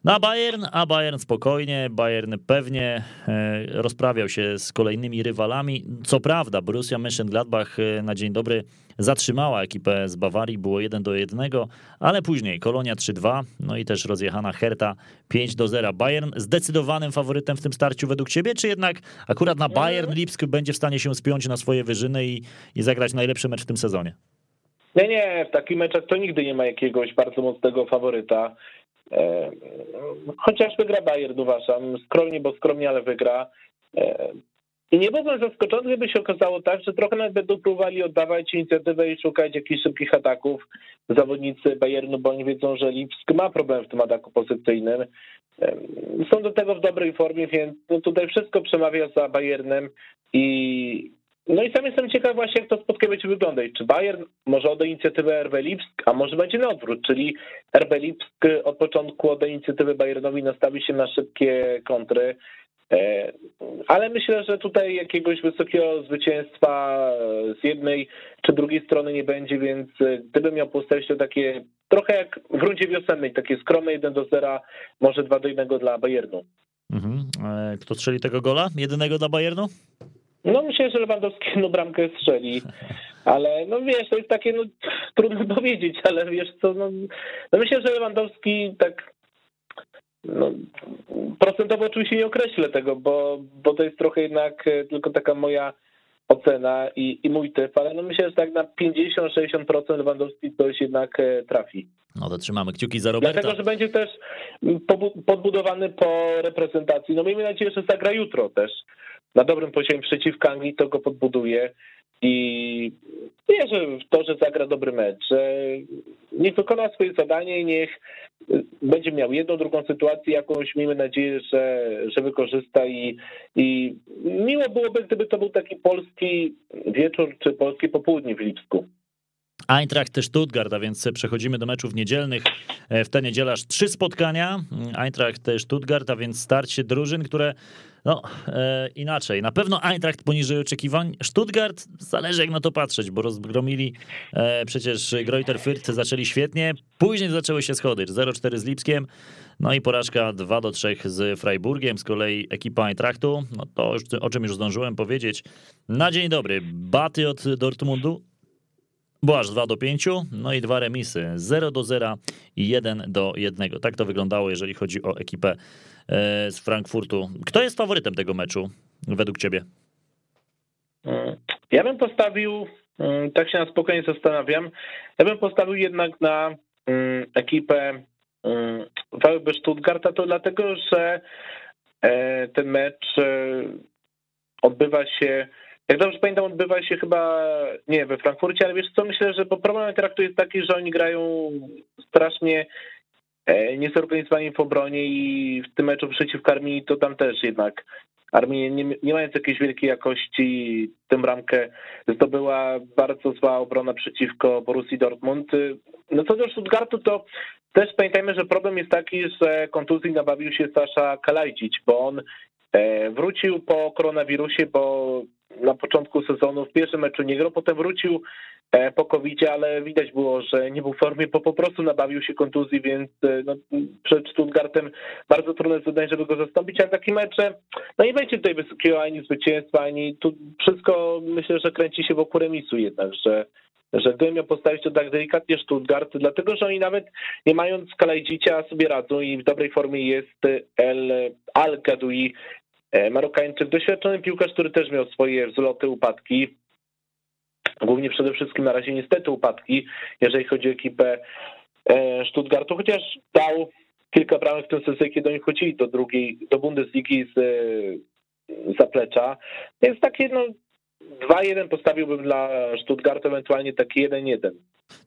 No a Bayern, a Bayern spokojnie, Bayern pewnie e, rozprawiał się z kolejnymi rywalami. Co prawda, Borussia Mönchengladbach e, na dzień dobry zatrzymała ekipę z Bawarii, było 1 do 1, ale później Kolonia 3-2, no i też rozjechana Herta 5 do 0. Bayern zdecydowanym faworytem w tym starciu według ciebie, czy jednak akurat na Bayern Lipsk będzie w stanie się spiąć na swoje wyżyny i, i zagrać najlepszy mecz w tym sezonie? Nie, nie, w takich meczach to nigdy nie ma jakiegoś bardzo mocnego faworyta. E, chociaż wygra Bayern, uważam. Skromnie, bo skromnie, ale wygra. E, I nie byłbym zaskoczony, gdyby się okazało tak, że trochę nawet będą próbowali oddawać inicjatywę i szukać jakichś szybkich ataków zawodnicy Bayernu, bo oni wiedzą, że Lipsk ma problem w tym ataku pozycyjnym. E, są do tego w dobrej formie, więc no tutaj wszystko przemawia za Bayernem i no i sam jestem ciekaw właśnie, jak to spotkanie będzie wyglądać. Czy Bayern może odda inicjatywę RB Lipsk, a może będzie na odwrót, czyli RB Lipsk od początku odda inicjatywę Bayernowi, nastawi się na szybkie kontry. E, ale myślę, że tutaj jakiegoś wysokiego zwycięstwa z jednej czy drugiej strony nie będzie, więc gdybym miał postawić to takie trochę jak w rundzie wiosennej, takie skromne 1 do 0, może 2 do 1 dla Bayernu. Mhm. E, kto strzeli tego gola? Jedynego dla Bayernu? No myślę, że Lewandowski no bramkę strzeli, ale no wiesz, to jest takie, no trudno powiedzieć, ale wiesz co, no, no myślę, że Lewandowski tak no, procentowo oczywiście nie określę tego, bo, bo to jest trochę jednak e, tylko taka moja ocena i, i mój typ, ale no myślę, że tak na 50-60% Lewandowski coś jednak e, trafi. No to trzymamy kciuki za Roberta. Dlatego, że będzie też podbudowany po reprezentacji. No miejmy nadzieję, że zagra jutro też na dobrym poziomie przeciwko Anglii, to go podbuduje i wierzę w to, że zagra dobry mecz, że niech wykona swoje zadanie i niech będzie miał jedną, drugą sytuację, jakąś miejmy nadzieję, że, że wykorzysta i, i miło byłoby, gdyby to był taki polski wieczór czy polskie popołudnie w Lipsku. Eintracht Stuttgart, a więc przechodzimy do meczów niedzielnych. E, w tę niedzielę aż trzy spotkania. Eintracht Stuttgart, a więc starcie drużyn, które no e, inaczej. Na pewno Eintracht poniżej oczekiwań. Stuttgart zależy jak na to patrzeć, bo rozgromili e, przecież Greuter Fürth, zaczęli świetnie. Później zaczęły się schody. 0-4 z Lipskiem. No i porażka 2 do 3 z Freiburgiem, z kolei ekipa Eintrachtu, no to o czym już zdążyłem powiedzieć. Na dzień dobry, baty od Dortmundu, było aż 2 do 5, no i dwa remisy 0 do 0 i 1 do 1. Tak to wyglądało, jeżeli chodzi o ekipę e, z Frankfurtu. Kto jest faworytem tego meczu według ciebie? Ja bym postawił, mm, tak się na spokojnie zastanawiam, ja bym postawił jednak na mm, ekipę mm, VB Stuttgarta, to dlatego, że e, ten mecz e, odbywa się jak dobrze pamiętam, odbywa się chyba, nie we Frankfurcie, ale wiesz co, myślę, że bo problem Eintrachtu jest taki, że oni grają strasznie e, niezorganizowani w obronie i w tym meczu przeciwko Armii to tam też jednak Armii nie, nie mając jakiejś wielkiej jakości tę bramkę zdobyła bardzo zła obrona przeciwko Borussii Dortmund. No co do Stuttgartu, to też pamiętajmy, że problem jest taki, że kontuzji nabawił się Sasza Kalajdzic, bo on e, wrócił po koronawirusie, bo na początku sezonu w pierwszym meczu nie grał, potem wrócił e, po covid ale widać było, że nie był w formie, bo po prostu nabawił się kontuzji, więc e, no, przed Stuttgartem bardzo trudne zadanie, żeby go zastąpić, a takie mecze, no nie będzie tutaj wysokiego ani zwycięstwa, ani tu wszystko myślę, że kręci się wokół remisu jednak, że że gdybym miał postawić to tak delikatnie Stuttgart, dlatego że oni nawet nie mając Kalajdzicia sobie radzą i w dobrej formie jest El Al-Gadoui, Marokańczyk, doświadczony piłkarz, który też miał swoje wzloty, upadki. Głównie przede wszystkim na razie niestety upadki, jeżeli chodzi o ekipę e, Stuttgartu, chociaż dał kilka bramek w tym sezonie, kiedy oni chodzili do drugiej, do Bundesligi z e, zaplecza. Więc takie no, 2-1 postawiłbym dla Stuttgartu, ewentualnie taki 1-1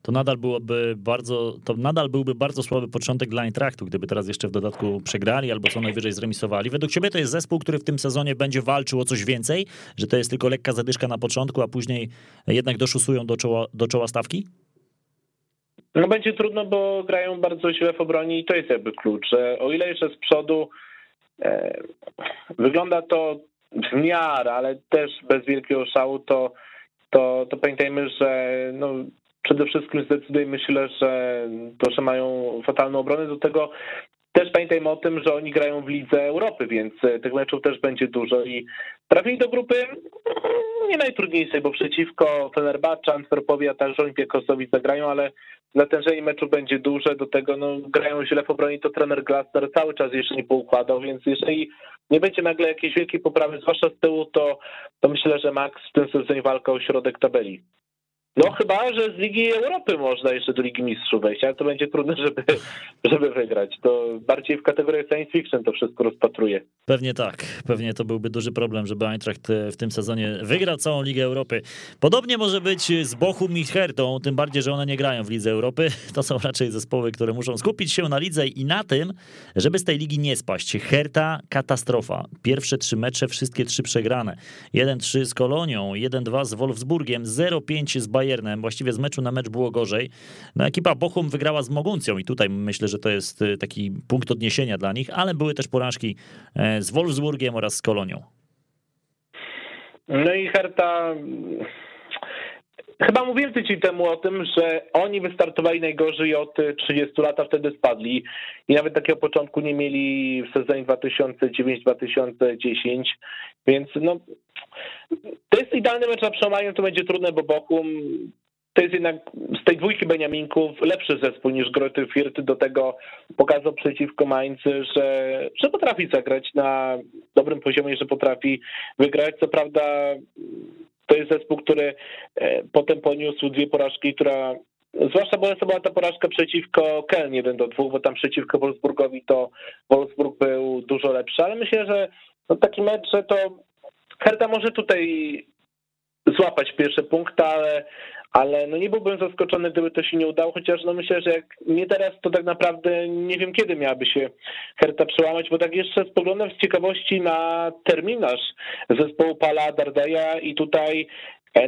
to nadal byłoby bardzo, to nadal byłby bardzo słaby początek dla Eintrachtu, gdyby teraz jeszcze w dodatku przegrali albo co najwyżej zremisowali. Według ciebie to jest zespół, który w tym sezonie będzie walczył o coś więcej, że to jest tylko lekka zadyszka na początku, a później jednak doszusują do czoła, do czoła stawki? No będzie trudno, bo grają bardzo źle w obronie i to jest jakby klucz, o ile jeszcze z przodu e, wygląda to w miarę, ale też bez wielkiego szału, to to, to pamiętajmy, że no, przede wszystkim zdecyduje, myślę, że to, że mają fatalną obronę, do tego też pamiętajmy o tym, że oni grają w Lidze Europy, więc tych meczów też będzie dużo i trafili do grupy mm, nie najtrudniejszej, bo przeciwko Fenerbahce, Antwerpowi, a także Olimpiakosowi zagrają, ale natężenie meczu będzie duże, do tego no, grają źle w obronie, to trener Glasner cały czas jeszcze nie poukładał, więc jeżeli nie będzie nagle jakiejś wielkiej poprawy, zwłaszcza z tyłu, to, to myślę, że Max w tym sezonie walka o środek tabeli. No chyba, że z Ligi Europy można jeszcze do Ligi Mistrzów wejść, ale to będzie trudne, żeby, żeby wygrać. To bardziej w kategoriach science fiction to wszystko rozpatruje. Pewnie tak. Pewnie to byłby duży problem, żeby Eintracht w tym sezonie wygrał całą Ligę Europy. Podobnie może być z Bochum i Hertą, tym bardziej, że one nie grają w Lidze Europy. To są raczej zespoły, które muszą skupić się na lidze i na tym, żeby z tej ligi nie spaść. Herta katastrofa. Pierwsze trzy mecze, wszystkie trzy przegrane. 1-3 z Kolonią, 1-2 z Wolfsburgiem, 0-5 z Bayernem Bayernem. Właściwie z meczu na mecz było gorzej. No, ekipa Bochum wygrała z Moguncją i tutaj myślę, że to jest y, taki punkt odniesienia dla nich, ale były też porażki e, z Wolfsburgiem oraz z Kolonią. No i Herta Chyba mówiłem tydzień temu o tym, że oni wystartowali najgorzej od 30 lat, a wtedy spadli i nawet takiego początku nie mieli w sezonie 2009-2010, więc no to jest idealny mecz na przełamaniu, to będzie trudne, bo Bochum to jest jednak z tej dwójki Beniaminków lepszy zespół niż Groty Firty. Do tego pokazał przeciwko Mainz, że, że potrafi zagrać na dobrym poziomie, że potrafi wygrać. Co prawda to jest zespół, który e, potem poniósł dwie porażki, która Zwłaszcza bo to była ta porażka przeciwko Keln 1 do 2, bo tam przeciwko Wolfsburgowi to Wolfsburg był dużo lepszy, ale myślę, że no taki mecz, że to Herta może tutaj złapać pierwsze punkty, ale, ale no nie byłbym zaskoczony, gdyby to się nie udało, chociaż no myślę, że jak nie teraz, to tak naprawdę nie wiem, kiedy miałaby się Herta przełamać, bo tak jeszcze spoglądam z ciekawości na terminarz zespołu Pala Dardaja i tutaj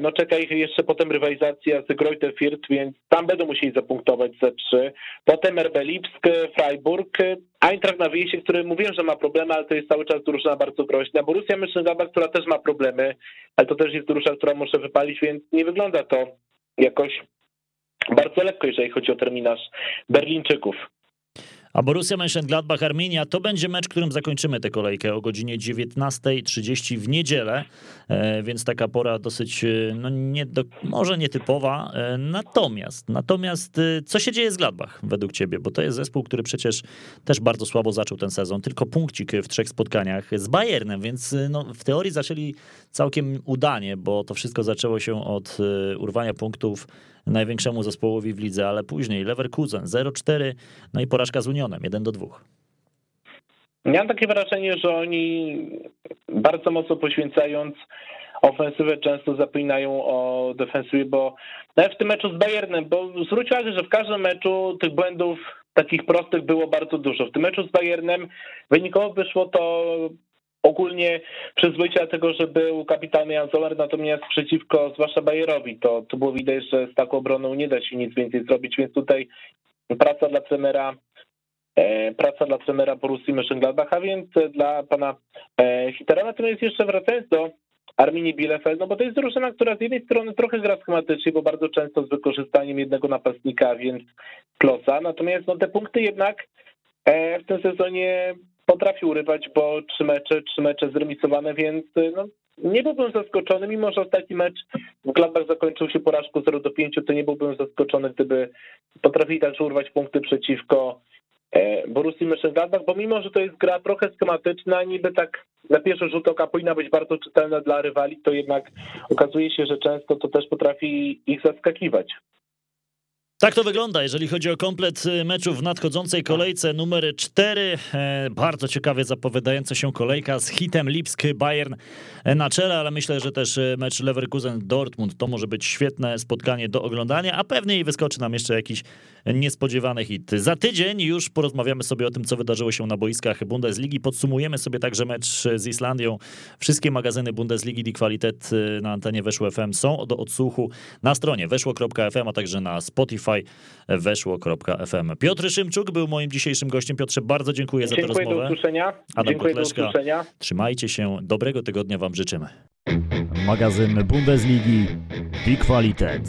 no czeka ich jeszcze potem rywalizacja z Greuther Fürth, więc tam będą musieli zapunktować ze trzy. Potem RB Lipsk, Freiburg, Eintracht na wyjeździe, który mówiłem, że ma problemy, ale to jest cały czas drużyna bardzo groźna. Borussia Mönchengladbach, która też ma problemy, ale to też jest drużyna, która może wypalić, więc nie wygląda to jakoś bardzo lekko, jeżeli chodzi o terminarz Berlińczyków. A Borussia Mönchengladbach Arminia to będzie mecz, którym zakończymy tę kolejkę o godzinie 19.30 w niedzielę, e, więc taka pora dosyć, e, no nie do, może nietypowa. E, natomiast, natomiast co się dzieje z Gladbach według ciebie? Bo to jest zespół, który przecież też bardzo słabo zaczął ten sezon, tylko punkcik w trzech spotkaniach z Bayernem, więc no, w teorii zaczęli całkiem udanie, bo to wszystko zaczęło się od urwania punktów największemu zespołowi w lidze, ale później Leverkusen 0-4, no i porażka z Unionem 1-2. Miałem takie wrażenie, że oni bardzo mocno poświęcając ofensywę często zapominają o defensywie, bo nawet w tym meczu z Bayernem, bo zwróć uwagę, że w każdym meczu tych błędów takich prostych było bardzo dużo. W tym meczu z Bayernem wynikowo wyszło to ogólnie przyzwoicie tego, że był kapitan Jan Zomer, natomiast przeciwko zwłaszcza Bayerowi, to, to było widać, że z taką obroną nie da się nic więcej zrobić, więc tutaj praca dla trenera e, praca dla trenera Borussii Mönchengladbach, a więc dla pana e, Hitera. Natomiast jeszcze wracając do Arminii Bielefeld, no bo to jest drużyna, która z jednej strony trochę gra schematycznie, bo bardzo często z wykorzystaniem jednego napastnika, więc Klosa, natomiast no te punkty jednak e, w tym sezonie potrafi urywać, bo trzy mecze, trzy mecze zremisowane, więc no, nie byłbym zaskoczony, mimo że ostatni mecz w Gladbach zakończył się porażką 0 do 5, to nie byłbym zaskoczony, gdyby potrafili także urwać punkty przeciwko e, Borussii Mönchengladbach, bo mimo, że to jest gra trochę schematyczna, niby tak na pierwszy rzut oka powinna być bardzo czytelna dla rywali, to jednak okazuje się, że często to też potrafi ich zaskakiwać. Tak to wygląda, jeżeli chodzi o komplet y, meczów w nadchodzącej kolejce numer 4. E, bardzo ciekawie zapowiadająca się kolejka z hitem Lipsk Bayern e, na czele, ale myślę, że też e, mecz Leverkusen-Dortmund to może być świetne spotkanie do oglądania, a pewnie i wyskoczy nam jeszcze jakiś niespodziewany hit. Za tydzień już porozmawiamy sobie o tym, co wydarzyło się na boiskach Bundesligi. Podsumujemy sobie także mecz z Islandią. Wszystkie magazyny Bundesligi Die Qualität na antenie Weszło FM są do odsłuchu na stronie weszło.fm, a także na Spotify Spotify weszło.fm. Piotr Szymczuk był moim dzisiejszym gościem. Piotrze, bardzo dziękuję, dziękuję za tę rozmowę. Do usłyszenia. Adam dziękuję do usłyszenia. Trzymajcie się. Dobrego tygodnia wam życzymy. Magazyn Bundesligi Die Qualität.